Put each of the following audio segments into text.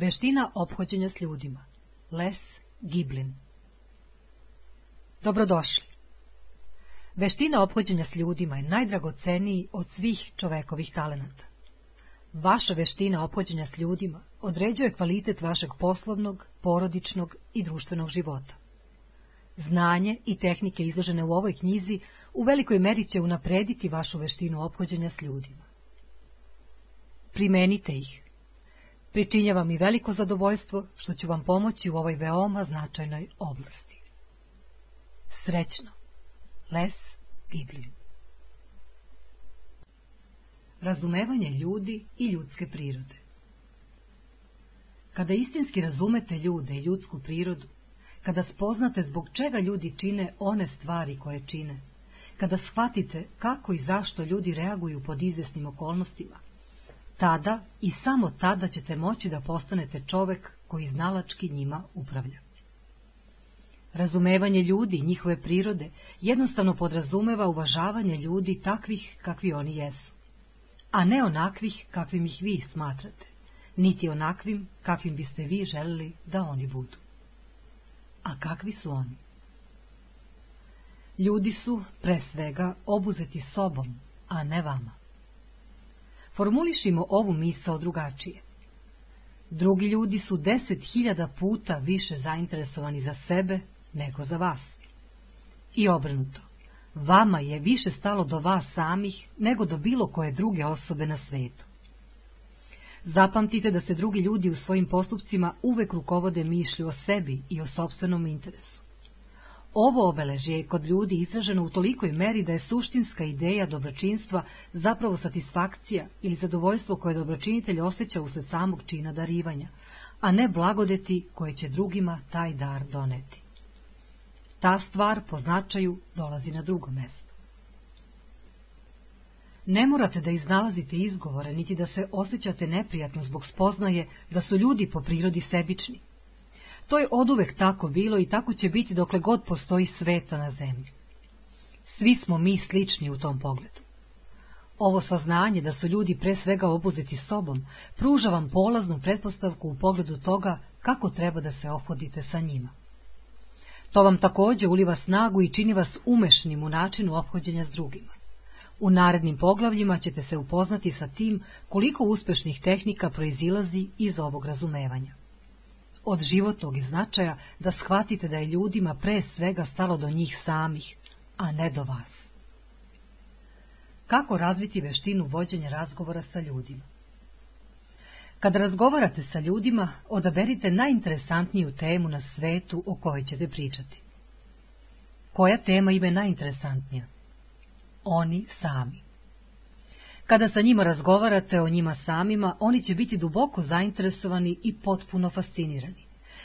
Veština ophođenja s ljudima. Les Giblin. Dobrodošli. Veština ophođenja s ljudima je najdragoceniji od svih čovekovih talenata. Vaša veština ophođenja s ljudima određuje kvalitet vašeg poslovnog, porodičnog i društvenog života. Znanje i tehnike izložene u ovoj knjizi u velikoj meri će unaprediti vašu veštinu ophođenja s ljudima. Primenite ih Pričinjava mi veliko zadovoljstvo što ću vam pomoći u ovoj veoma značajnoj oblasti. Srećno. Les Giblin Razumevanje ljudi i ljudske prirode Kada istinski razumete ljude i ljudsku prirodu, kada spoznate zbog čega ljudi čine one stvari koje čine, kada shvatite kako i zašto ljudi reaguju pod izvesnim okolnostima, tada i samo tada ćete moći da postanete čovek koji znalački njima upravlja. Razumevanje ljudi, njihove prirode, jednostavno podrazumeva uvažavanje ljudi takvih kakvi oni jesu, a ne onakvih kakvim ih vi smatrate, niti onakvim kakvim biste vi želili da oni budu. A kakvi su oni? Ljudi su, pre svega, obuzeti sobom, a ne vama. Formulišimo ovu misao drugačije. Drugi ljudi su deset hiljada puta više zainteresovani za sebe nego za vas. I obrnuto, vama je više stalo do vas samih nego do bilo koje druge osobe na svetu. Zapamtite da se drugi ljudi u svojim postupcima uvek rukovode mišlju o sebi i o sobstvenom interesu. Ovo obeležje je kod ljudi izraženo u tolikoj meri da je suštinska ideja dobročinstva zapravo satisfakcija ili zadovoljstvo koje dobročinitelj osjeća usled samog čina darivanja, a ne blagodeti koje će drugima taj dar doneti. Ta stvar po značaju dolazi na drugo mesto. Ne morate da iznalazite izgovore, niti da se osjećate neprijatno zbog spoznaje da su ljudi po prirodi sebični. To je oduvek tako bilo i tako će biti dokle god postoji sveta na zemlji. Svi smo mi slični u tom pogledu. Ovo saznanje da su ljudi pre svega obuzeti sobom, pruža vam polaznu pretpostavku u pogledu toga kako treba da se ophodite sa njima. To vam također uliva snagu i čini vas umešnim u načinu ophođenja s drugima. U narednim poglavljima ćete se upoznati sa tim koliko uspešnih tehnika proizilazi iz ovog razumevanja od životnog značaja da shvatite da je ljudima pre svega stalo do njih samih, a ne do vas. Kako razviti veštinu vođenja razgovora sa ljudima? Kad razgovarate sa ljudima, odaberite najinteresantniju temu na svetu o kojoj ćete pričati. Koja tema ime najinteresantnija? Oni sami. Kada sa njima razgovarate o njima samima, oni će biti duboko zainteresovani i potpuno fascinirani.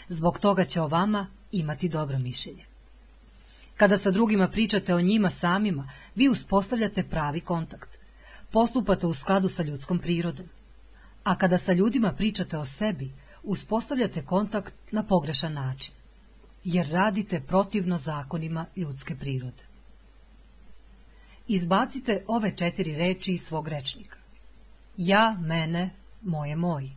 Zbog toga će o vama imati dobro mišljenje. Kada sa drugima pričate o njima samima, vi uspostavljate pravi kontakt. Postupate u skladu sa ljudskom prirodom. A kada sa ljudima pričate o sebi, uspostavljate kontakt na pogrešan način. Jer radite protivno zakonima ljudske prirode. Izbacite ove četiri reči iz svog rečnika. Ja, mene, moje, moji.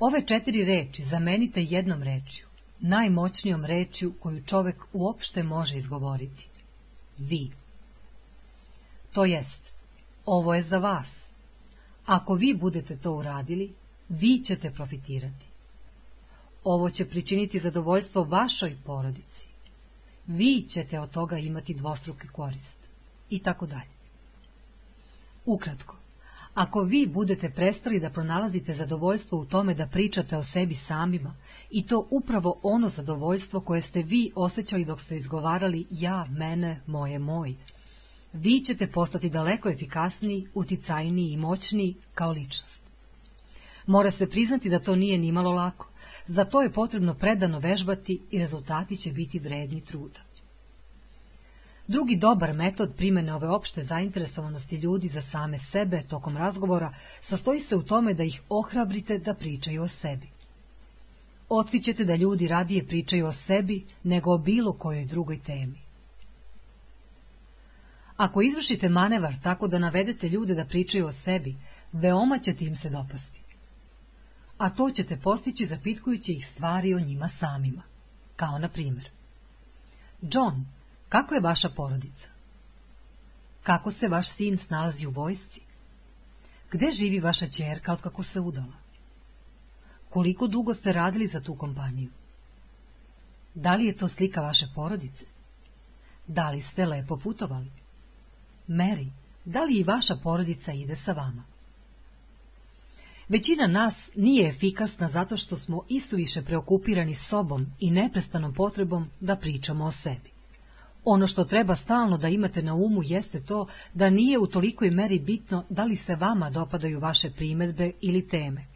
Ove četiri reči zamenite jednom rečju, najmoćnijom rečju koju čovjek uopšte može izgovoriti. Vi. To jest, ovo je za vas. Ako vi budete to uradili, vi ćete profitirati. Ovo će pričiniti zadovoljstvo vašoj porodici. Vi ćete od toga imati dvostruke korist i tako dalje. Ukratko, ako vi budete prestali da pronalazite zadovoljstvo u tome da pričate o sebi samima, i to upravo ono zadovoljstvo koje ste vi osjećali dok ste izgovarali ja, mene, moje, moj, vi ćete postati daleko efikasniji, uticajniji i moćniji kao ličnost. Mora se priznati da to nije nimalo lako, za to je potrebno predano vežbati i rezultati će biti vredni truda. Drugi dobar metod primjene ove opšte zainteresovanosti ljudi za same sebe tokom razgovora sastoji se u tome da ih ohrabrite da pričaju o sebi. Otkrićete da ljudi radije pričaju o sebi nego o bilo kojoj drugoj temi. Ako izvršite manevar tako da navedete ljude da pričaju o sebi, veoma ćete im se dopasti. A to ćete postići zapitkujući ih stvari o njima samima. Kao na primjer. John, kako je vaša porodica? Kako se vaš sin snalazi u vojsci? Gde živi vaša čerka od kako se udala? Koliko dugo ste radili za tu kompaniju? Da li je to slika vaše porodice? Da li ste lepo putovali? Meri, da li i vaša porodica ide sa vama? Većina nas nije efikasna zato što smo isuviše preokupirani sobom i neprestanom potrebom da pričamo o sebi. Ono što treba stalno da imate na umu jeste to da nije u tolikoj meri bitno da li se vama dopadaju vaše primjedbe ili teme,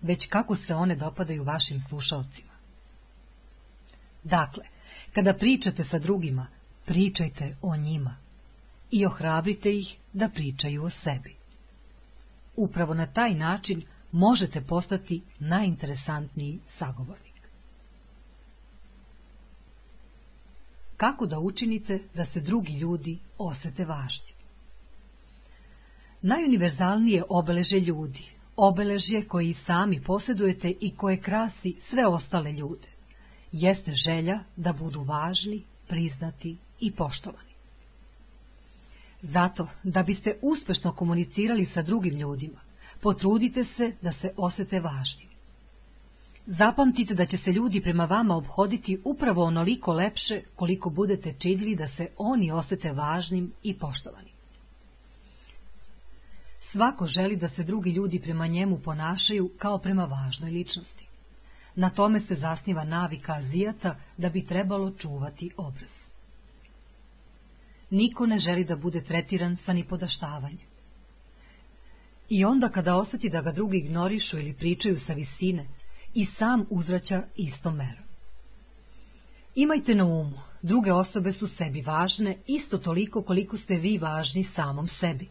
već kako se one dopadaju vašim slušalcima. Dakle, kada pričate sa drugima, pričajte o njima i ohrabrite ih da pričaju o sebi. Upravo na taj način možete postati najinteresantniji sagovornik. kako da učinite da se drugi ljudi osete važni Najuniverzalnije obeleže ljudi, obeležje koje i sami posjedujete i koje krasi sve ostale ljude, jeste želja da budu važni, priznati i poštovani. Zato, da biste uspešno komunicirali sa drugim ljudima, potrudite se da se osete važnim. Zapamtite da će se ljudi prema vama obhoditi upravo onoliko lepše koliko budete činili da se oni osete važnim i poštovanim. Svako želi da se drugi ljudi prema njemu ponašaju kao prema važnoj ličnosti. Na tome se zasniva navika azijata da bi trebalo čuvati obraz. Niko ne želi da bude tretiran sa nipodaštavanjem. I onda kada osjeti da ga drugi ignorišu ili pričaju sa visine, i sam uzvraća istom merom. Imajte na umu, druge osobe su sebi važne isto toliko koliko ste vi važni samom sebi.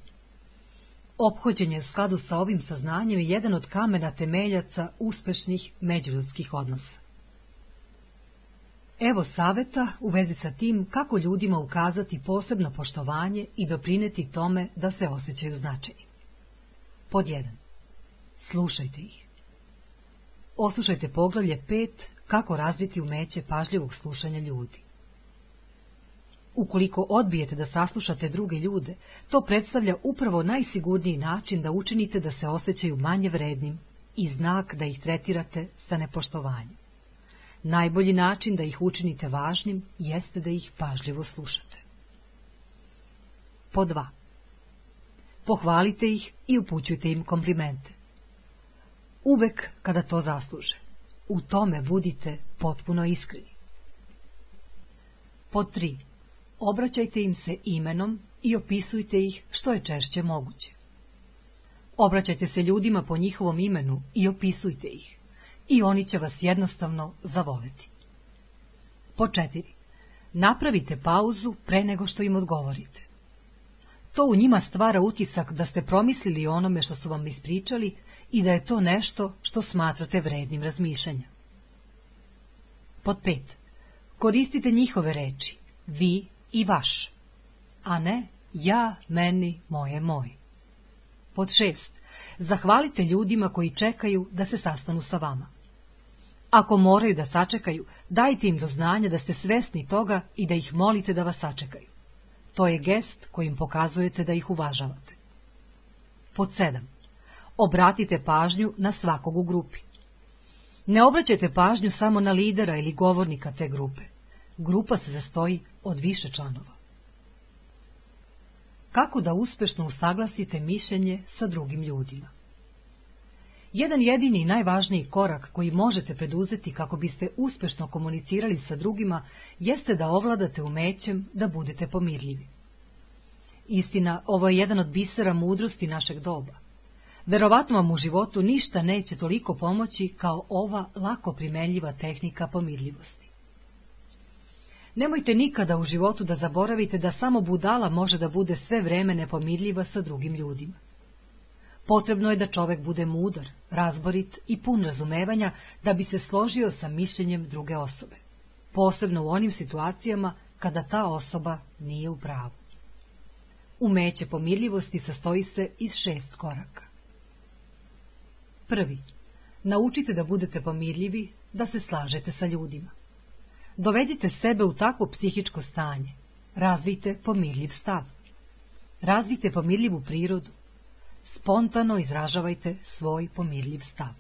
Ophođenje u skladu sa ovim saznanjem je jedan od kamena temeljaca uspešnih međuljudskih odnosa. Evo saveta u vezi sa tim kako ljudima ukazati posebno poštovanje i doprineti tome da se osjećaju značajni. Pod 1. Slušajte ih. Oslušajte poglavlje 5 kako razviti umeće pažljivog slušanja ljudi. Ukoliko odbijete da saslušate druge ljude, to predstavlja upravo najsigurniji način da učinite da se osjećaju manje vrednim i znak da ih tretirate sa nepoštovanjem. Najbolji način da ih učinite važnim jeste da ih pažljivo slušate. Po dva. Pohvalite ih i upućujte im komplimente uvek kada to zasluže. U tome budite potpuno iskreni. Po tri, Obraćajte im se imenom i opisujte ih što je češće moguće. Obraćajte se ljudima po njihovom imenu i opisujte ih. I oni će vas jednostavno zavoleti. Po četiri, Napravite pauzu pre nego što im odgovorite. To u njima stvara utisak da ste promislili onome što su vam ispričali i da je to nešto što smatrate vrednim razmišljanja. Pod pet. Koristite njihove reči, vi i vaš, a ne ja, meni, moje, moj. Pod šest. Zahvalite ljudima koji čekaju da se sastanu sa vama. Ako moraju da sačekaju, dajte im do znanja da ste svesni toga i da ih molite da vas sačekaju. To je gest kojim pokazujete da ih uvažavate. Pod sedam obratite pažnju na svakog u grupi. Ne obraćajte pažnju samo na lidera ili govornika te grupe. Grupa se zastoji od više članova. Kako da uspešno usaglasite mišljenje sa drugim ljudima? Jedan jedini i najvažniji korak koji možete preduzeti kako biste uspešno komunicirali sa drugima jeste da ovladate umećem da budete pomirljivi. Istina, ovo je jedan od bisera mudrosti našeg doba. Verovatno vam u životu ništa neće toliko pomoći kao ova lako primenljiva tehnika pomirljivosti. Nemojte nikada u životu da zaboravite da samo budala može da bude sve vreme nepomirljiva sa drugim ljudima. Potrebno je da čovek bude mudar, razborit i pun razumevanja da bi se složio sa mišljenjem druge osobe, posebno u onim situacijama kada ta osoba nije u pravu. Umeće pomirljivosti sastoji se iz šest koraka. Prvi, naučite da budete pomirljivi, da se slažete sa ljudima. Dovedite sebe u takvo psihičko stanje. Razvijte pomirljiv stav. Razvijte pomirljivu prirodu. Spontano izražavajte svoj pomirljiv stav.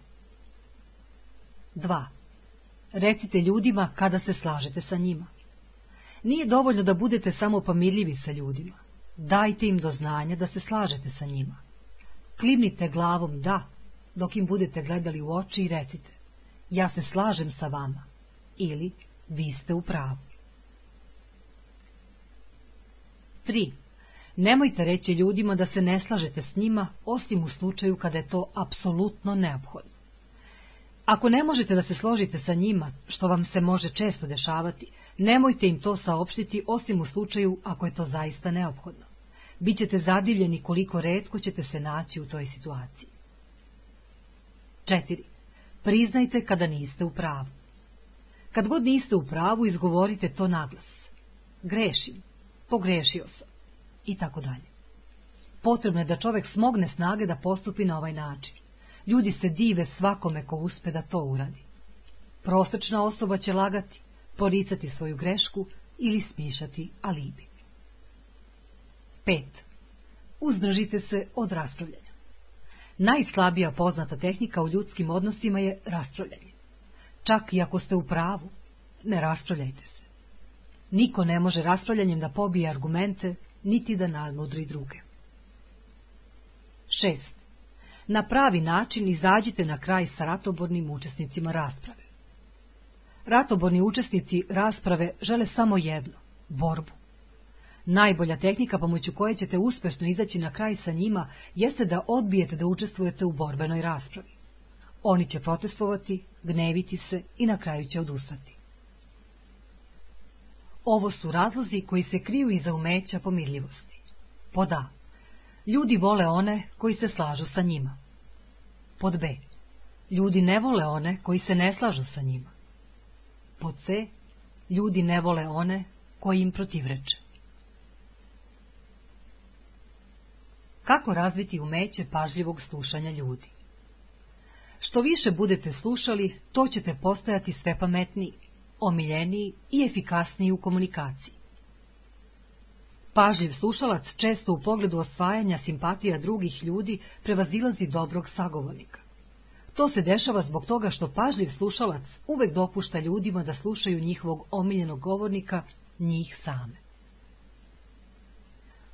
2. Recite ljudima kada se slažete sa njima. Nije dovoljno da budete samo pomirljivi sa ljudima. Dajte im do znanja da se slažete sa njima. Klimnite glavom da dok im budete gledali u oči i recite ja se slažem sa vama ili vi ste u pravu. 3. Nemojte reći ljudima da se ne slažete s njima, osim u slučaju kada je to apsolutno neophodno. Ako ne možete da se složite sa njima, što vam se može često dešavati, nemojte im to saopštiti osim u slučaju ako je to zaista neophodno. Bićete zadivljeni koliko redko ćete se naći u toj situaciji. Četiri. Priznajte kada niste u pravu. Kad god niste u pravu, izgovorite to naglas. Grešim, pogrešio sam i tako dalje. Potrebno je da čovjek smogne snage da postupi na ovaj način. Ljudi se dive svakome ko uspe da to uradi. Prostačna osoba će lagati, poricati svoju grešku ili smišati alibi. Pet. Uzdržite se od raspravljanja. Najslabija poznata tehnika u ljudskim odnosima je raspravljanje. Čak i ako ste u pravu, ne raspravljajte se. Niko ne može raspravljanjem da pobije argumente, niti da nadmudri druge. 6. Na pravi način izađite na kraj sa ratobornim učesnicima rasprave. Ratoborni učesnici rasprave žele samo jedno, borbu. Najbolja tehnika pomoću koje ćete uspješno izaći na kraj sa njima jeste da odbijete da učestvujete u borbenoj raspravi. Oni će protestovati, gneviti se i na kraju će odustati. Ovo su razlozi koji se kriju iza umeća pomirljivosti. Pod A. Ljudi vole one koji se slažu sa njima. Pod B. Ljudi ne vole one koji se ne slažu sa njima. Pod C. Ljudi ne vole one koji im protivreče. Kako razviti umeće pažljivog slušanja ljudi? Što više budete slušali, to ćete postajati sve pametniji, omiljeniji i efikasniji u komunikaciji. Pažljiv slušalac često u pogledu osvajanja simpatija drugih ljudi prevazilazi dobrog sagovornika. To se dešava zbog toga što pažljiv slušalac uvek dopušta ljudima da slušaju njihovog omiljenog govornika njih same.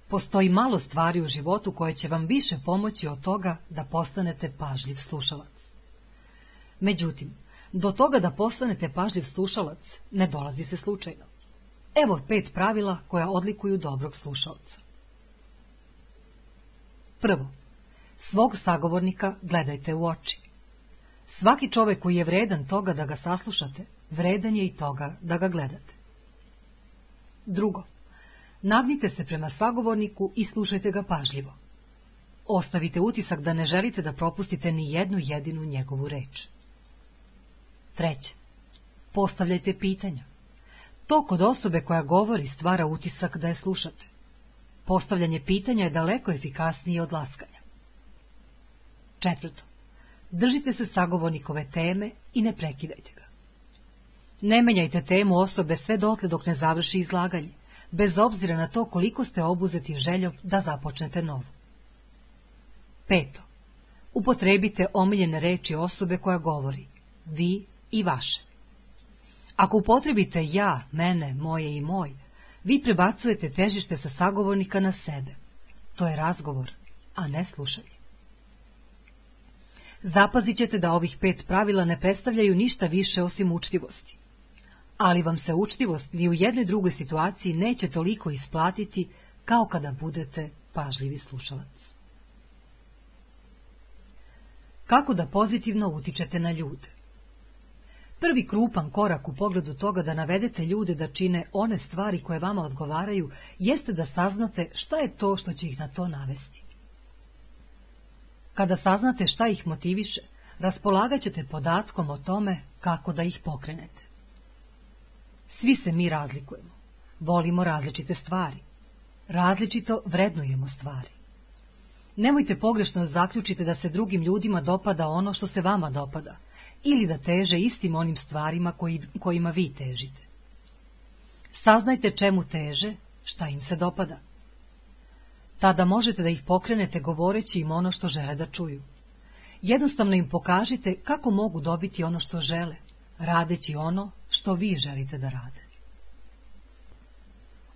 Postoji malo stvari u životu koje će vam više pomoći od toga da postanete pažljiv slušalac. Međutim, do toga da postanete pažljiv slušalac ne dolazi se slučajno. Evo pet pravila koja odlikuju dobrog slušalca. Prvo, svog sagovornika gledajte u oči. Svaki čovjek koji je vredan toga da ga saslušate, vredan je i toga da ga gledate. Drugo, nagnite se prema sagovorniku i slušajte ga pažljivo. Ostavite utisak da ne želite da propustite ni jednu jedinu njegovu reč. Treće, postavljajte pitanja. To kod osobe koja govori stvara utisak da je slušate. Postavljanje pitanja je daleko efikasnije od laskanja. Četvrto, držite se sagovornikove teme i ne prekidajte ga. Ne menjajte temu osobe sve dotle dok ne završi izlaganje bez obzira na to koliko ste obuzeti željom da započnete novu. Peto. Upotrebite omiljene reči osobe koja govori, vi i vaše. Ako upotrebite ja, mene, moje i moj, vi prebacujete težište sa sagovornika na sebe. To je razgovor, a ne slušanje. Zapazit ćete da ovih pet pravila ne predstavljaju ništa više osim učtivosti ali vam se učtivost ni u jednoj drugoj situaciji neće toliko isplatiti kao kada budete pažljivi slušalac. Kako da pozitivno utičete na ljude? Prvi krupan korak u pogledu toga da navedete ljude da čine one stvari koje vama odgovaraju jeste da saznate šta je to što će ih na to navesti. Kada saznate šta ih motiviše, raspolagat ćete podatkom o tome kako da ih pokrenete. Svi se mi razlikujemo. Volimo različite stvari. Različito vrednujemo stvari. Nemojte pogrešno zaključiti da se drugim ljudima dopada ono što se vama dopada ili da teže istim onim stvarima kojima vi težite. Saznajte čemu teže, šta im se dopada. Tada možete da ih pokrenete govoreći im ono što žele da čuju. Jednostavno im pokažite kako mogu dobiti ono što žele, radeći ono što vi želite da rade.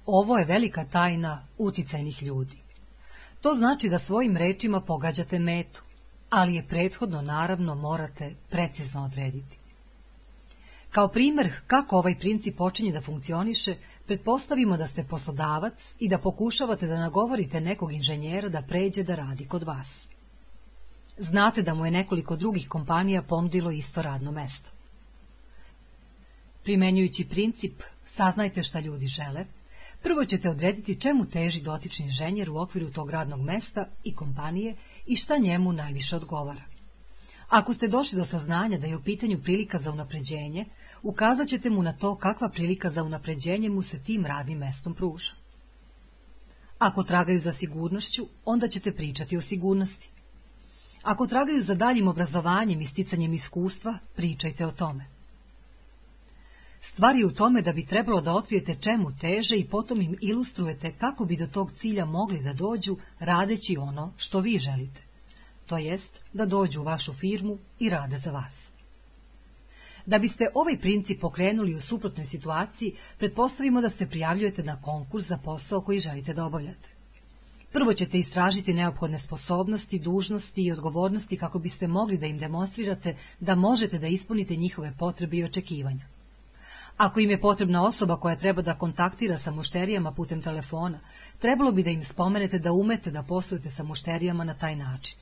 Ovo je velika tajna uticajnih ljudi. To znači da svojim rečima pogađate metu, ali je prethodno naravno morate precizno odrediti. Kao primjer kako ovaj princip počinje da funkcioniše, pretpostavimo da ste poslodavac i da pokušavate da nagovorite nekog inženjera da pređe da radi kod vas. Znate da mu je nekoliko drugih kompanija ponudilo isto radno mesto. Primenjujući princip saznajte šta ljudi žele, prvo ćete odrediti čemu teži dotični inženjer u okviru tog radnog mesta i kompanije i šta njemu najviše odgovara. Ako ste došli do saznanja da je u pitanju prilika za unapređenje, ukazat ćete mu na to kakva prilika za unapređenje mu se tim radnim mestom pruža. Ako tragaju za sigurnošću, onda ćete pričati o sigurnosti. Ako tragaju za daljim obrazovanjem i sticanjem iskustva, pričajte o tome. Stvar je u tome da bi trebalo da otkrijete čemu teže i potom im ilustrujete kako bi do tog cilja mogli da dođu radeći ono što vi želite. To jest da dođu u vašu firmu i rade za vas. Da biste ovaj princip pokrenuli u suprotnoj situaciji, pretpostavimo da se prijavljujete na konkurs za posao koji želite da obavljate. Prvo ćete istražiti neophodne sposobnosti, dužnosti i odgovornosti kako biste mogli da im demonstrirate da možete da ispunite njihove potrebe i očekivanja. Ako im je potrebna osoba koja treba da kontaktira sa mušterijama putem telefona, trebalo bi da im spomenete da umete da poslujete sa mušterijama na taj način.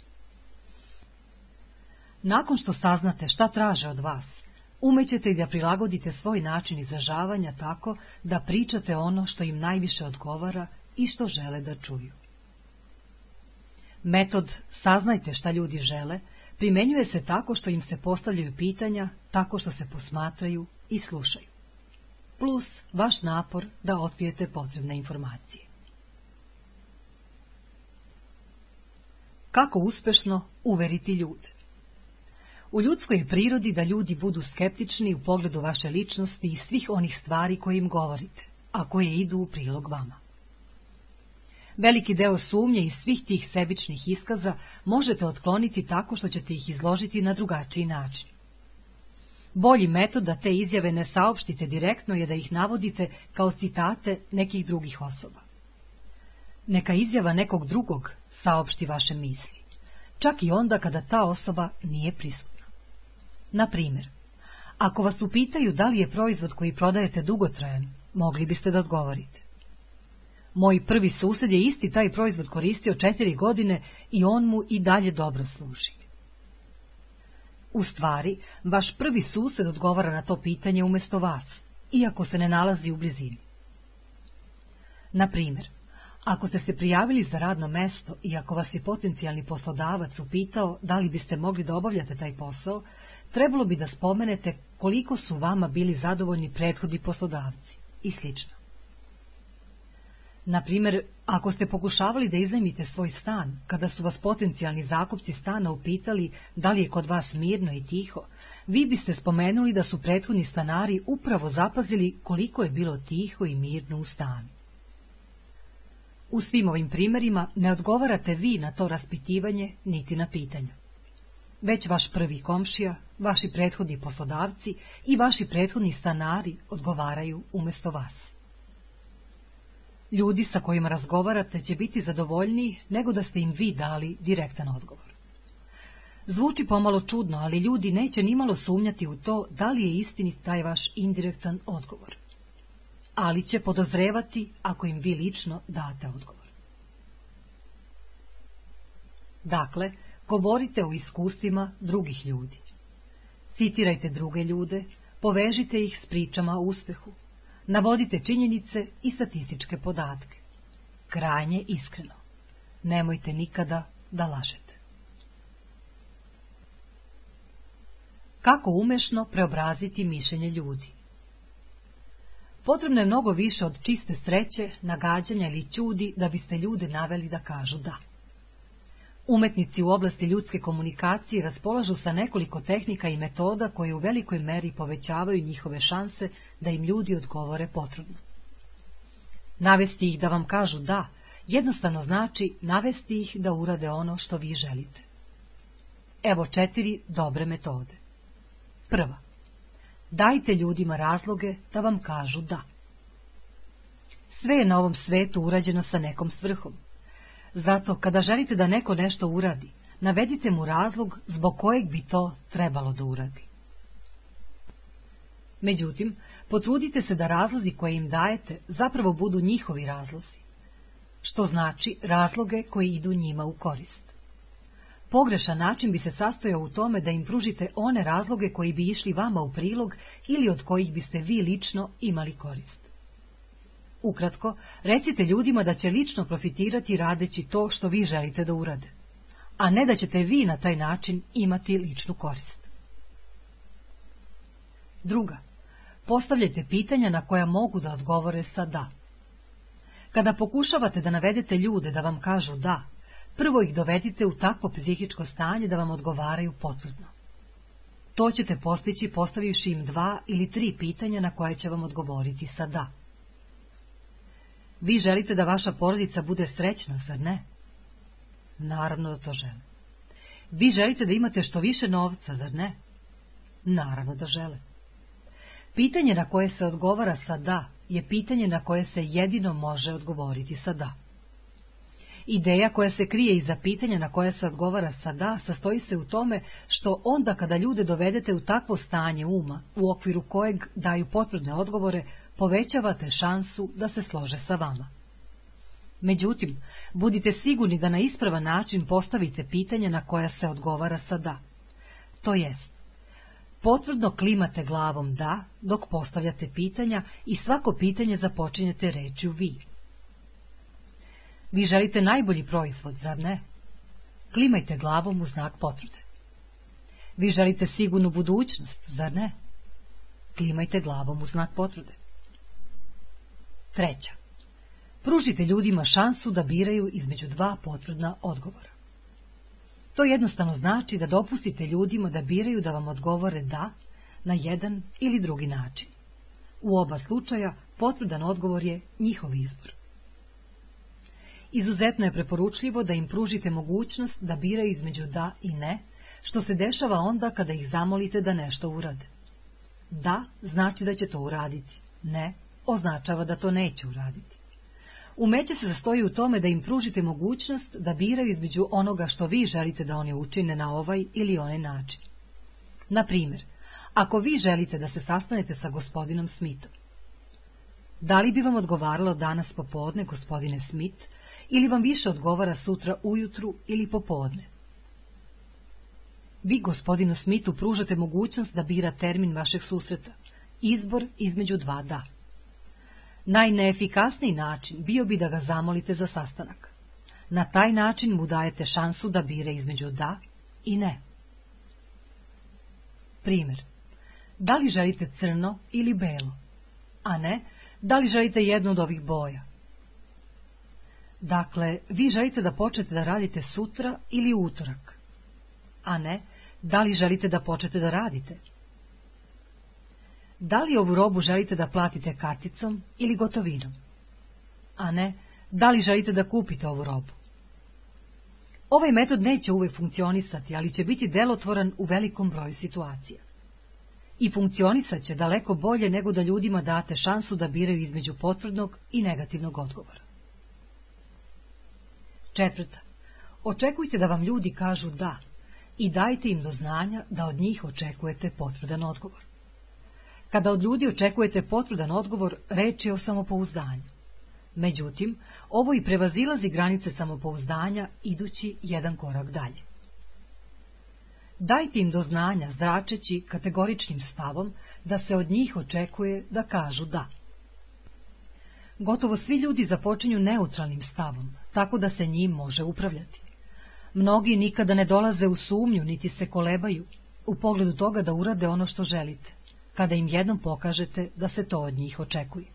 Nakon što saznate šta traže od vas, umećete i da prilagodite svoj način izražavanja tako da pričate ono što im najviše odgovara i što žele da čuju. Metod saznajte šta ljudi žele primenjuje se tako što im se postavljaju pitanja, tako što se posmatraju i slušaju plus vaš napor da otkrijete potrebne informacije. Kako uspešno uveriti ljude? U ljudskoj prirodi da ljudi budu skeptični u pogledu vaše ličnosti i svih onih stvari koje im govorite, a koje idu u prilog vama. Veliki deo sumnje iz svih tih sebičnih iskaza možete otkloniti tako što ćete ih izložiti na drugačiji način. Bolji metod da te izjave ne saopštite direktno je da ih navodite kao citate nekih drugih osoba. Neka izjava nekog drugog saopšti vaše misli, čak i onda kada ta osoba nije prisutna. Na ako vas upitaju da li je proizvod koji prodajete dugotrajan, mogli biste da odgovorite. Moj prvi susjed je isti taj proizvod koristio četiri godine i on mu i dalje dobro služi. U stvari, vaš prvi sused odgovara na to pitanje umjesto vas, iako se ne nalazi u blizini. Na primjer, ako ste se prijavili za radno mesto i ako vas je potencijalni poslodavac upitao da li biste mogli da obavljate taj posao, trebalo bi da spomenete koliko su vama bili zadovoljni prethodni poslodavci i slično. Na primjer, ako ste pokušavali da iznajmite svoj stan, kada su vas potencijalni zakupci stana upitali da li je kod vas mirno i tiho, vi biste spomenuli da su prethodni stanari upravo zapazili koliko je bilo tiho i mirno u stanu. U svim ovim primjerima ne odgovarate vi na to raspitivanje niti na pitanja. Već vaš prvi komšija, vaši prethodni poslodavci i vaši prethodni stanari odgovaraju umjesto vas ljudi sa kojima razgovarate će biti zadovoljniji nego da ste im vi dali direktan odgovor. Zvuči pomalo čudno, ali ljudi neće nimalo sumnjati u to da li je istinit taj vaš indirektan odgovor. Ali će podozrevati ako im vi lično date odgovor. Dakle, govorite o iskustvima drugih ljudi. Citirajte druge ljude, povežite ih s pričama o uspjehu navodite činjenice i statističke podatke. Krajnje iskreno. Nemojte nikada da lažete. Kako umešno preobraziti mišljenje ljudi? Potrebno je mnogo više od čiste sreće, nagađanja ili čudi da biste ljude naveli da kažu da. Umetnici u oblasti ljudske komunikacije raspolažu sa nekoliko tehnika i metoda koje u velikoj meri povećavaju njihove šanse da im ljudi odgovore potrebno. Navesti ih da vam kažu da, jednostavno znači navesti ih da urade ono što vi želite. Evo četiri dobre metode. Prva. Dajte ljudima razloge da vam kažu da. Sve je na ovom svetu urađeno sa nekom svrhom. Zato, kada želite da neko nešto uradi, navedite mu razlog zbog kojeg bi to trebalo da uradi. Međutim, potrudite se da razlozi koje im dajete zapravo budu njihovi razlozi, što znači razloge koji idu njima u korist. Pogrešan način bi se sastojao u tome da im pružite one razloge koji bi išli vama u prilog ili od kojih biste vi lično imali korist. Ukratko, recite ljudima da će lično profitirati radeći to što vi želite da urade, a ne da ćete vi na taj način imati ličnu korist. Druga, postavljajte pitanja na koja mogu da odgovore sa da. Kada pokušavate da navedete ljude da vam kažu da, prvo ih dovedite u takvo psihičko stanje da vam odgovaraju potvrdno. To ćete postići postavivši im dva ili tri pitanja na koje će vam odgovoriti sa da. Vi želite da vaša porodica bude srećna, zar ne? Naravno da to žele. Vi želite da imate što više novca, zar ne? Naravno da žele. Pitanje na koje se odgovara sa da je pitanje na koje se jedino može odgovoriti sa da. Ideja koja se krije iza pitanja na koje se odgovara sa da sastoji se u tome što onda kada ljude dovedete u takvo stanje uma u okviru kojeg daju potvrdne odgovore, povećavate šansu da se slože sa vama. Međutim, budite sigurni da na ispravan način postavite pitanja na koja se odgovara sa da. To jest, potvrdno klimate glavom da dok postavljate pitanja i svako pitanje započinjete u vi. Vi želite najbolji proizvod, zar ne? Klimajte glavom u znak potvrde. Vi želite sigurnu budućnost, zar ne? Klimajte glavom u znak potvrde. Treća. Pružite ljudima šansu da biraju između dva potvrdna odgovora. To jednostavno znači da dopustite ljudima da biraju da vam odgovore da na jedan ili drugi način. U oba slučaja potvrdan odgovor je njihov izbor. Izuzetno je preporučljivo da im pružite mogućnost da biraju između da i ne, što se dešava onda kada ih zamolite da nešto urade. Da znači da će to uraditi, ne označava da to neće uraditi. Umeće se zastoji u tome da im pružite mogućnost da biraju između onoga što vi želite da oni učine na ovaj ili onaj način. Na primjer, ako vi želite da se sastanete sa gospodinom Smithom, da li bi vam odgovaralo danas popodne, gospodine Smith, ili vam više odgovara sutra ujutru ili popodne? Vi gospodinu Smithu pružate mogućnost da bira termin vašeg susreta, izbor između dva da. Najneefikasniji način bio bi da ga zamolite za sastanak. Na taj način mu dajete šansu da bire između da i ne. Primjer. Da li želite crno ili belo? A ne, da li želite jednu od ovih boja? Dakle, vi želite da počnete da radite sutra ili utorak. A ne, da li želite da počnete da radite? da li ovu robu želite da platite karticom ili gotovinom, a ne da li želite da kupite ovu robu. Ovaj metod neće uvek funkcionisati, ali će biti delotvoran u velikom broju situacija. I funkcionisat će daleko bolje nego da ljudima date šansu da biraju između potvrdnog i negativnog odgovora. Četvrta. Očekujte da vam ljudi kažu da i dajte im do znanja da od njih očekujete potvrdan odgovor. Kada od ljudi očekujete potvrdan odgovor, reč je o samopouzdanju. Međutim, ovo i prevazilazi granice samopouzdanja, idući jedan korak dalje. Dajte im do znanja zračeći kategoričnim stavom da se od njih očekuje da kažu da. Gotovo svi ljudi započinju neutralnim stavom, tako da se njim može upravljati. Mnogi nikada ne dolaze u sumnju, niti se kolebaju, u pogledu toga da urade ono što želite kada im jednom pokažete da se to od njih očekuje.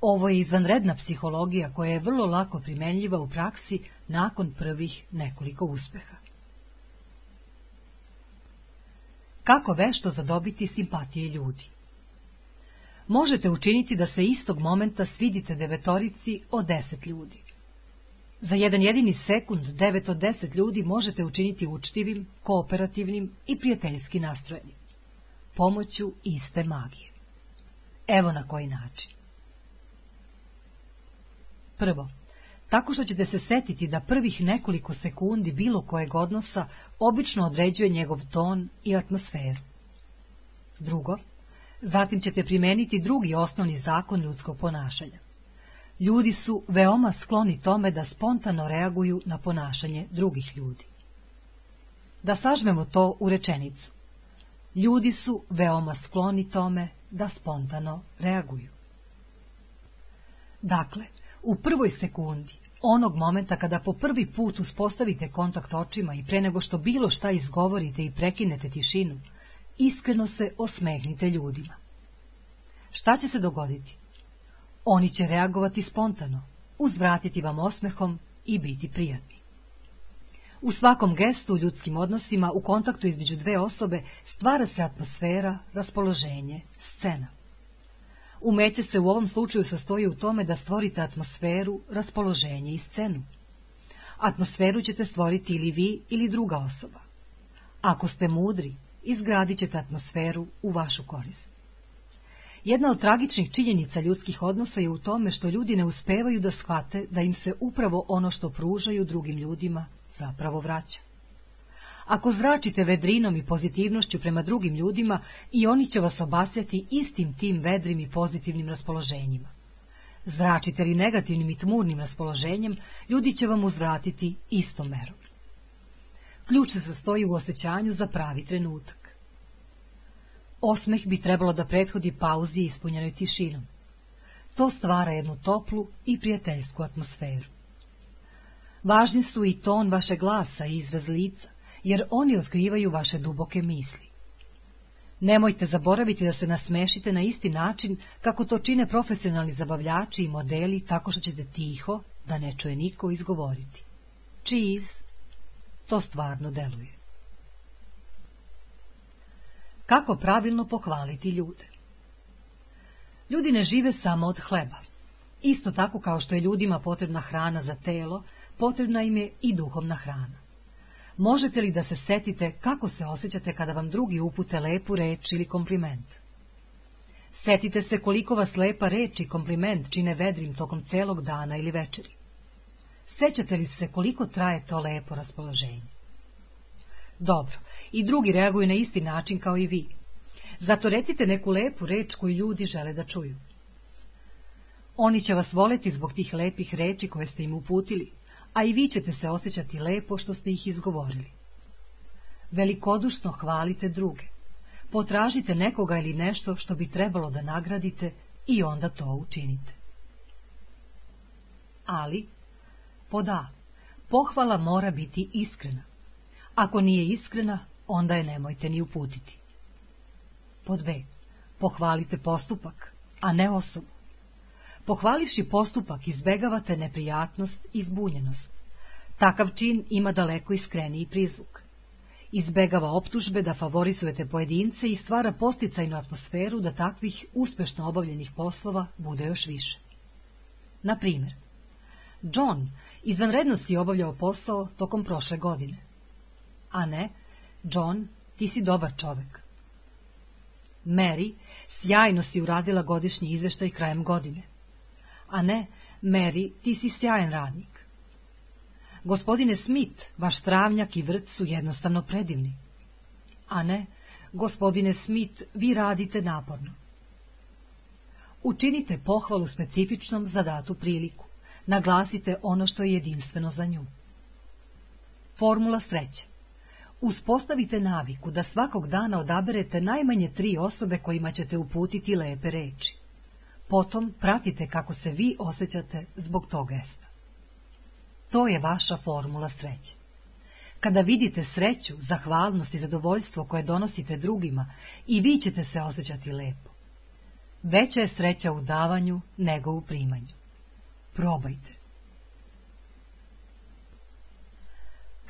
Ovo je izvanredna psihologija koja je vrlo lako primenljiva u praksi nakon prvih nekoliko uspeha. Kako vešto zadobiti simpatije ljudi? Možete učiniti da se istog momenta svidite devetorici od deset ljudi. Za jedan jedini sekund devet od deset ljudi možete učiniti učtivim, kooperativnim i prijateljski nastrojenim pomoću iste magije. Evo na koji način. Prvo, tako što ćete se setiti da prvih nekoliko sekundi bilo kojeg odnosa obično određuje njegov ton i atmosferu. Drugo, zatim ćete primeniti drugi osnovni zakon ljudskog ponašanja. Ljudi su veoma skloni tome da spontano reaguju na ponašanje drugih ljudi. Da sažmemo to u rečenicu ljudi su veoma skloni tome da spontano reaguju. Dakle, u prvoj sekundi, onog momenta kada po prvi put uspostavite kontakt očima i pre nego što bilo šta izgovorite i prekinete tišinu, iskreno se osmehnite ljudima. Šta će se dogoditi? Oni će reagovati spontano, uzvratiti vam osmehom i biti prijatni. U svakom gestu, u ljudskim odnosima, u kontaktu između dve osobe stvara se atmosfera, raspoloženje, scena. Umeće se u ovom slučaju sastoji u tome da stvorite atmosferu, raspoloženje i scenu. Atmosferu ćete stvoriti ili vi ili druga osoba. Ako ste mudri, izgradit ćete atmosferu u vašu korist. Jedna od tragičnih činjenica ljudskih odnosa je u tome što ljudi ne uspevaju da shvate da im se upravo ono što pružaju drugim ljudima zapravo vraća. Ako zračite vedrinom i pozitivnošću prema drugim ljudima, i oni će vas obasjati istim tim vedrim i pozitivnim raspoloženjima. Zračite li negativnim i tmurnim raspoloženjem, ljudi će vam uzvratiti istom merom. Ključ se sastoji u osjećanju za pravi trenutak. Osmeh bi trebalo da prethodi pauzi ispunjenoj tišinom. To stvara jednu toplu i prijateljsku atmosferu. Važni su i ton vaše glasa i izraz lica, jer oni otkrivaju vaše duboke misli. Nemojte zaboraviti da se nasmešite na isti način kako to čine profesionalni zabavljači i modeli tako što ćete tiho, da ne čuje niko, izgovoriti. Cheese! To stvarno deluje. Kako pravilno pohvaliti ljude? Ljudi ne žive samo od hleba. Isto tako kao što je ljudima potrebna hrana za telo, potrebna im je i duhovna hrana. Možete li da se setite kako se osjećate kada vam drugi upute lepu reč ili kompliment? Setite se koliko vas lepa reč i kompliment čine vedrim tokom celog dana ili večeri. Sećate li se koliko traje to lepo raspoloženje? dobro. I drugi reaguju na isti način kao i vi. Zato recite neku lepu reč koju ljudi žele da čuju. Oni će vas voleti zbog tih lepih reči koje ste im uputili, a i vi ćete se osjećati lepo što ste ih izgovorili. Velikodušno hvalite druge. Potražite nekoga ili nešto što bi trebalo da nagradite i onda to učinite. Ali, poda da, pohvala mora biti iskrena. Ako nije iskrena, onda je nemojte ni uputiti. Pod B. Pohvalite postupak, a ne osobu. Pohvalivši postupak izbegavate neprijatnost i zbunjenost. Takav čin ima daleko iskreniji prizvuk. Izbegava optužbe da favorizujete pojedince i stvara posticajnu atmosferu da takvih uspešno obavljenih poslova bude još više. Na primjer, John izvanredno si obavljao posao tokom prošle godine a ne John, ti si dobar čovek. Mary, sjajno si uradila godišnji izveštaj krajem godine. A ne, Mary, ti si sjajan radnik. Gospodine Smith, vaš travnjak i vrt su jednostavno predivni. A ne, gospodine Smith, vi radite naporno. Učinite pohvalu specifičnom za datu priliku. Naglasite ono što je jedinstveno za nju. Formula sreće Uspostavite naviku da svakog dana odaberete najmanje tri osobe kojima ćete uputiti lepe reči. Potom pratite kako se vi osjećate zbog tog gesta. To je vaša formula sreće. Kada vidite sreću, zahvalnost i zadovoljstvo koje donosite drugima, i vi ćete se osjećati lepo. Veća je sreća u davanju nego u primanju. Probajte.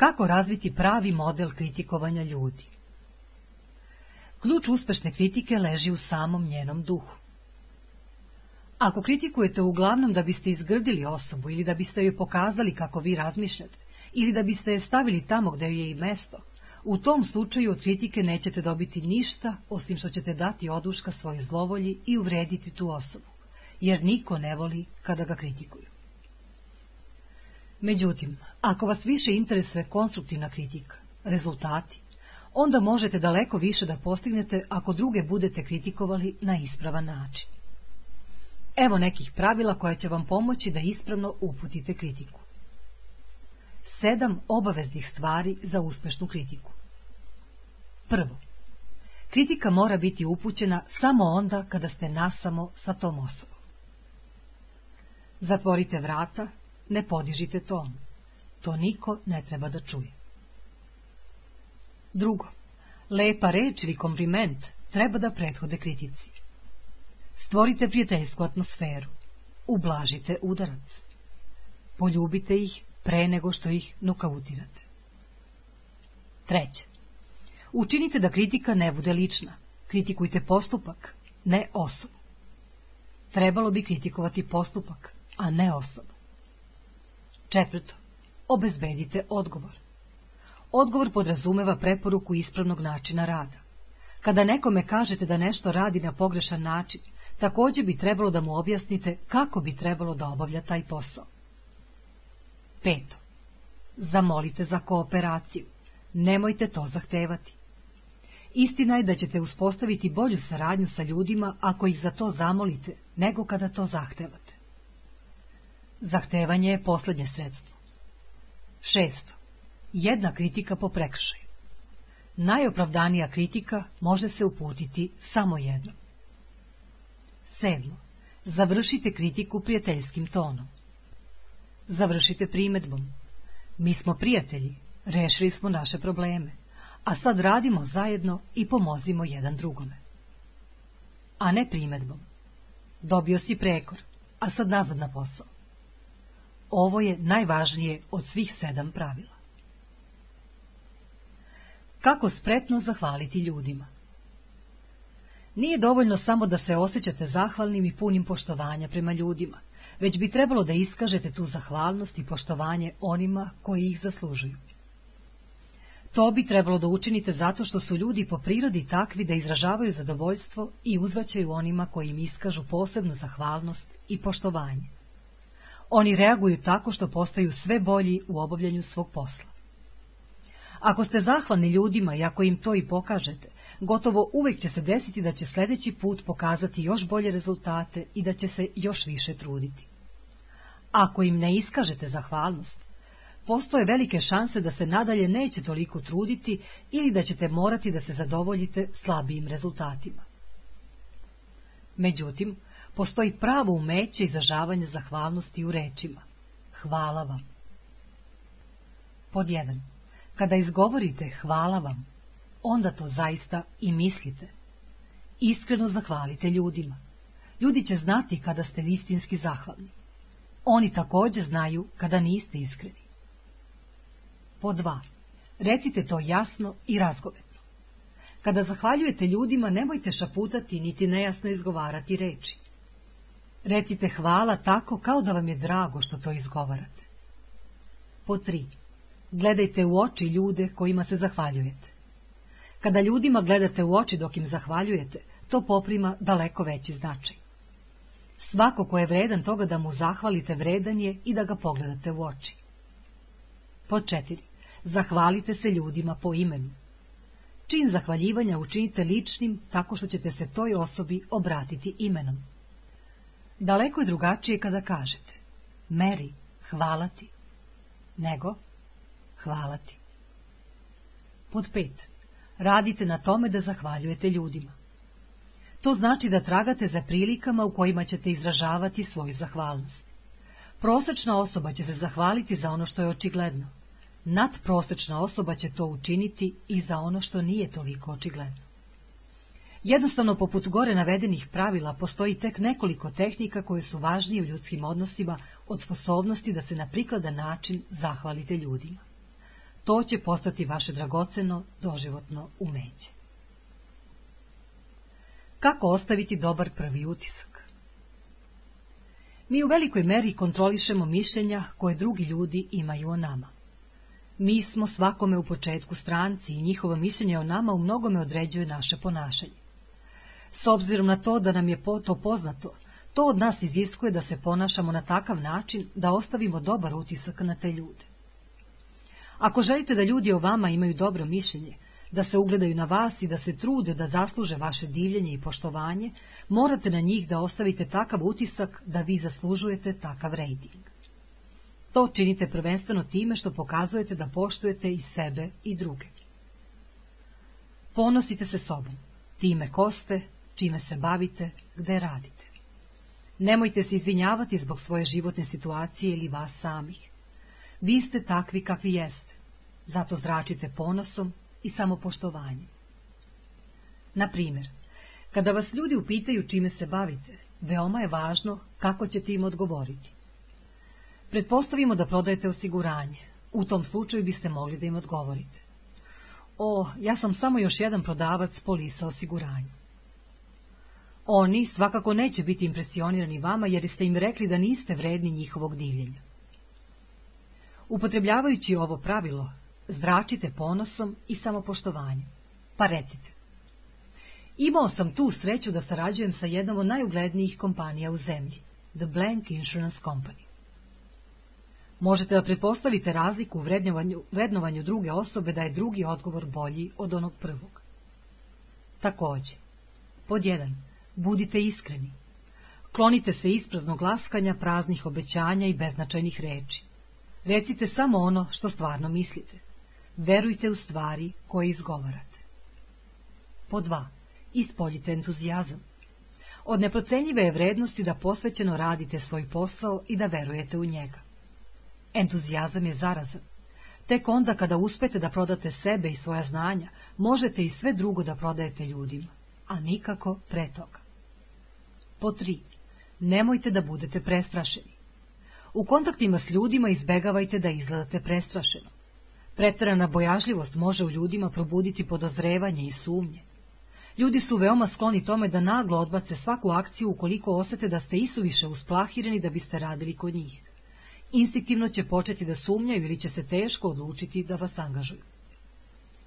Kako razviti pravi model kritikovanja ljudi? Ključ uspešne kritike leži u samom njenom duhu. Ako kritikujete uglavnom da biste izgrdili osobu ili da biste joj pokazali kako vi razmišljate, ili da biste je stavili tamo gdje joj je i mesto, u tom slučaju od kritike nećete dobiti ništa, osim što ćete dati oduška svoje zlovolji i uvrediti tu osobu, jer niko ne voli kada ga kritikuju. Međutim, ako vas više interesuje konstruktivna kritika, rezultati, onda možete daleko više da postignete ako druge budete kritikovali na ispravan način. Evo nekih pravila koja će vam pomoći da ispravno uputite kritiku. Sedam obaveznih stvari za uspešnu kritiku. Prvo, kritika mora biti upućena samo onda kada ste nasamo sa tom osobom. Zatvorite vrata ne podižite ton. To niko ne treba da čuje. Drugo, lepa reč ili kompliment treba da prethode kritici. Stvorite prijateljsku atmosferu. Ublažite udarac. Poljubite ih pre nego što ih nokautirate. Treće, učinite da kritika ne bude lična. Kritikujte postupak, ne osobu. Trebalo bi kritikovati postupak, a ne osobu. Četvrto, obezbedite odgovor. Odgovor podrazumeva preporuku ispravnog načina rada. Kada nekome kažete da nešto radi na pogrešan način, također bi trebalo da mu objasnite kako bi trebalo da obavlja taj posao. Peto, zamolite za kooperaciju. Nemojte to zahtevati. Istina je da ćete uspostaviti bolju saradnju sa ljudima ako ih za to zamolite, nego kada to zahtevate. Zahtevanje je posljednje sredstvo. Šesto. Jedna kritika po prekršaju. Najopravdanija kritika može se uputiti samo jednom. Sedmo. Završite kritiku prijateljskim tonom. Završite primetbom. Mi smo prijatelji, rešili smo naše probleme, a sad radimo zajedno i pomozimo jedan drugome. A ne primetbom. Dobio si prekor, a sad nazad na posao. Ovo je najvažnije od svih sedam pravila. Kako spretno zahvaliti ljudima? Nije dovoljno samo da se osjećate zahvalnim i punim poštovanja prema ljudima, već bi trebalo da iskažete tu zahvalnost i poštovanje onima koji ih zaslužuju. To bi trebalo da učinite zato što su ljudi po prirodi takvi da izražavaju zadovoljstvo i uzvaćaju onima koji im iskažu posebnu zahvalnost i poštovanje. Oni reaguju tako što postaju sve bolji u obavljanju svog posla. Ako ste zahvalni ljudima i ako im to i pokažete, gotovo uvijek će se desiti da će sljedeći put pokazati još bolje rezultate i da će se još više truditi. Ako im ne iskažete zahvalnost, postoje velike šanse da se nadalje neće toliko truditi ili da ćete morati da se zadovoljite slabijim rezultatima. Međutim, postoji pravo umeće izražavanja zahvalnosti u rečima. Hvala vam. Pod jedan, Kada izgovorite hvala vam, onda to zaista i mislite. Iskreno zahvalite ljudima. Ljudi će znati kada ste istinski zahvalni. Oni također znaju kada niste iskreni. Po dva, Recite to jasno i razgovetno. Kada zahvaljujete ljudima, nemojte šaputati niti nejasno izgovarati reči. Recite hvala tako kao da vam je drago što to izgovarate. Po tri. Gledajte u oči ljude kojima se zahvaljujete. Kada ljudima gledate u oči dok im zahvaljujete, to poprima daleko veći značaj. Svako ko je vredan toga da mu zahvalite vredan je i da ga pogledate u oči. Po četiri. Zahvalite se ljudima po imenu. Čin zahvaljivanja učinite ličnim tako što ćete se toj osobi obratiti imenom. Daleko je drugačije kada kažete Meri, hvala ti, nego hvala ti. Pod pet. Radite na tome da zahvaljujete ljudima. To znači da tragate za prilikama u kojima ćete izražavati svoju zahvalnost. Prosečna osoba će se zahvaliti za ono što je očigledno. Nadprosečna osoba će to učiniti i za ono što nije toliko očigledno. Jednostavno, poput gore navedenih pravila, postoji tek nekoliko tehnika koje su važnije u ljudskim odnosima od sposobnosti da se na prikladan način zahvalite ljudima. To će postati vaše dragoceno, doživotno umeđe. Kako ostaviti dobar prvi utisak? Mi u velikoj meri kontrolišemo mišljenja koje drugi ljudi imaju o nama. Mi smo svakome u početku stranci i njihovo mišljenje o nama u mnogome određuje naše ponašanje. S obzirom na to da nam je to poznato, to od nas iziskuje da se ponašamo na takav način da ostavimo dobar utisak na te ljude. Ako želite da ljudi o vama imaju dobro mišljenje, da se ugledaju na vas i da se trude da zasluže vaše divljenje i poštovanje, morate na njih da ostavite takav utisak da vi zaslužujete takav rejting. To činite prvenstveno time što pokazujete da poštujete i sebe i druge. Ponosite se sobom, time koste čime se bavite, gde radite. Nemojte se izvinjavati zbog svoje životne situacije ili vas samih. Vi ste takvi kakvi jeste, zato zračite ponosom i samopoštovanjem. Naprimjer, kada vas ljudi upitaju čime se bavite, veoma je važno kako ćete im odgovoriti. Pretpostavimo da prodajete osiguranje. U tom slučaju biste mogli da im odgovorite. O, ja sam samo još jedan prodavac polisa osiguranja. Oni svakako neće biti impresionirani vama jer ste im rekli da niste vredni njihovog divljenja. Upotrebljavajući ovo pravilo, zračite ponosom i samopoštovanjem. Pa recite. Imao sam tu sreću da sarađujem sa jednom od najuglednijih kompanija u zemlji, The Blank Insurance Company. Možete da pretpostavite razliku u vrednovanju, vrednovanju druge osobe da je drugi odgovor bolji od onog prvog. Također, pod jedan, Budite iskreni. Klonite se ispraznog laskanja, praznih obećanja i beznačajnih reči. Recite samo ono što stvarno mislite. Verujte u stvari koje izgovarate. Po dva. Ispoljite entuzijazam. Od neprocenjive je vrednosti da posvećeno radite svoj posao i da verujete u njega. Entuzijazam je zarazan. Tek onda kada uspete da prodate sebe i svoja znanja, možete i sve drugo da prodajete ljudima, a nikako pre toga. Po tri, Nemojte da budete prestrašeni. U kontaktima s ljudima izbegavajte da izgledate prestrašeno. Preterana bojažljivost može u ljudima probuditi podozrevanje i sumnje. Ljudi su veoma skloni tome da naglo odbace svaku akciju ukoliko osete da ste isuviše usplahireni da biste radili kod njih. Instiktivno će početi da sumnjaju ili će se teško odlučiti da vas angažuju.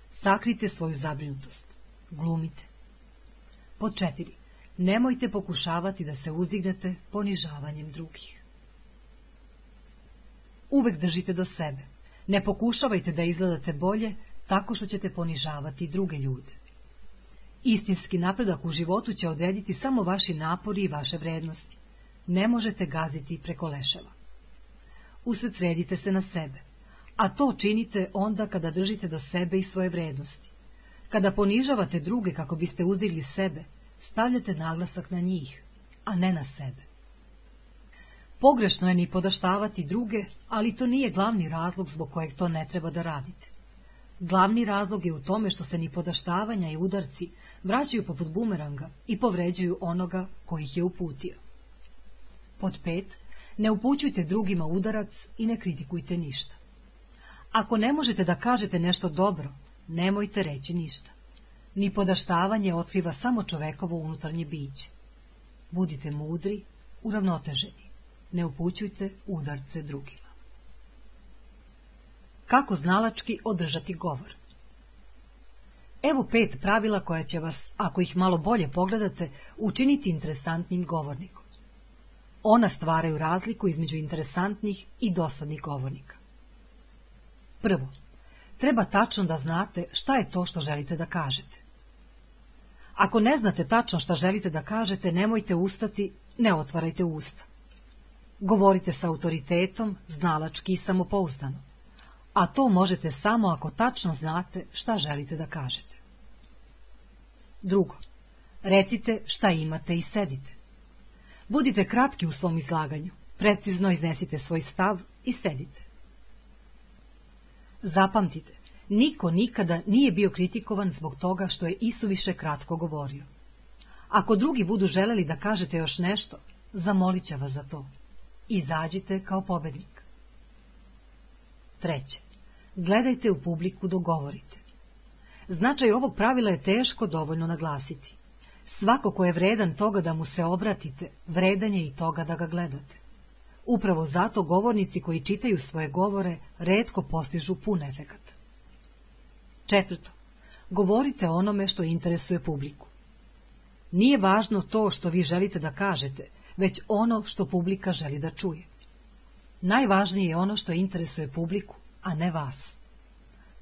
Sakrite svoju zabrinutost. Glumite. Po četiri. Nemojte pokušavati da se uzdignete ponižavanjem drugih. Uvek držite do sebe. Ne pokušavajte da izgledate bolje tako što ćete ponižavati druge ljude. Istinski napredak u životu će odrediti samo vaši napori i vaše vrednosti. Ne možete gaziti preko leševa. Usredite se na sebe, a to činite onda kada držite do sebe i svoje vrednosti. Kada ponižavate druge kako biste uzdigli sebe, Stavljate naglasak na njih, a ne na sebe. Pogrešno je ni podaštavati druge, ali to nije glavni razlog zbog kojeg to ne treba da radite. Glavni razlog je u tome što se ni podaštavanja i udarci vraćaju poput bumeranga i povređuju onoga koji ih je uputio. Pod pet, ne upućujte drugima udarac i ne kritikujte ništa. Ako ne možete da kažete nešto dobro, nemojte reći ništa ni podaštavanje otkriva samo čovekovo unutarnje biće. Budite mudri, uravnoteženi, ne upućujte udarce drugima. Kako znalački održati govor? Evo pet pravila koja će vas, ako ih malo bolje pogledate, učiniti interesantnim govornikom. Ona stvaraju razliku između interesantnih i dosadnih govornika. Prvo, treba tačno da znate šta je to što želite da kažete. Ako ne znate tačno šta želite da kažete, nemojte ustati, ne otvarajte usta. Govorite sa autoritetom, znalački i samopouzdano. A to možete samo ako tačno znate šta želite da kažete. Drugo, recite šta imate i sedite. Budite kratki u svom izlaganju, precizno iznesite svoj stav i sedite. Zapamtite, Niko nikada nije bio kritikovan zbog toga što je isuviše kratko govorio. Ako drugi budu želeli da kažete još nešto, zamolit će vas za to. Izađite kao pobednik. Treće. Gledajte u publiku dogovorite. Značaj ovog pravila je teško dovoljno naglasiti. Svako ko je vredan toga da mu se obratite, vredan je i toga da ga gledate. Upravo zato govornici koji čitaju svoje govore redko postižu pun efekat. Četvrto, govorite onome što interesuje publiku. Nije važno to što vi želite da kažete, već ono što publika želi da čuje. Najvažnije je ono što interesuje publiku, a ne vas.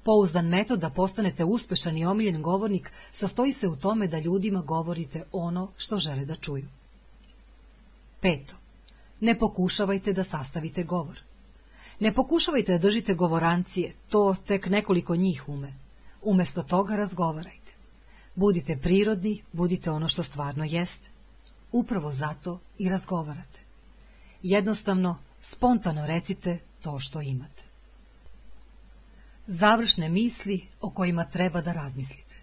Pouzdan metod da postanete uspešan i omiljen govornik sastoji se u tome da ljudima govorite ono što žele da čuju. Peto. Ne pokušavajte da sastavite govor. Ne pokušavajte da držite govorancije, to tek nekoliko njih ume. Umjesto toga razgovarajte. Budite prirodni, budite ono što stvarno jeste. Upravo zato i razgovarate. Jednostavno, spontano recite to što imate. Završne misli o kojima treba da razmislite.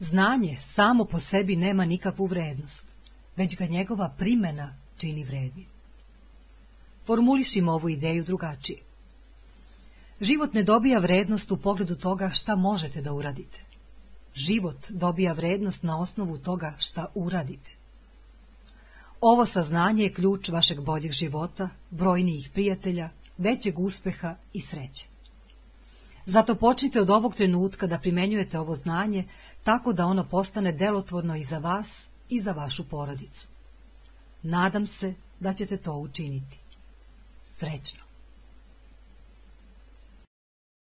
Znanje samo po sebi nema nikakvu vrednost, već ga njegova primjena čini vrednim. Formulišimo ovu ideju drugačije. Život ne dobija vrednost u pogledu toga šta možete da uradite. Život dobija vrednost na osnovu toga šta uradite. Ovo saznanje je ključ vašeg boljeg života, brojnijih prijatelja, većeg uspeha i sreće. Zato počnite od ovog trenutka da primenjujete ovo znanje tako da ono postane delotvorno i za vas i za vašu porodicu. Nadam se da ćete to učiniti. Srećno!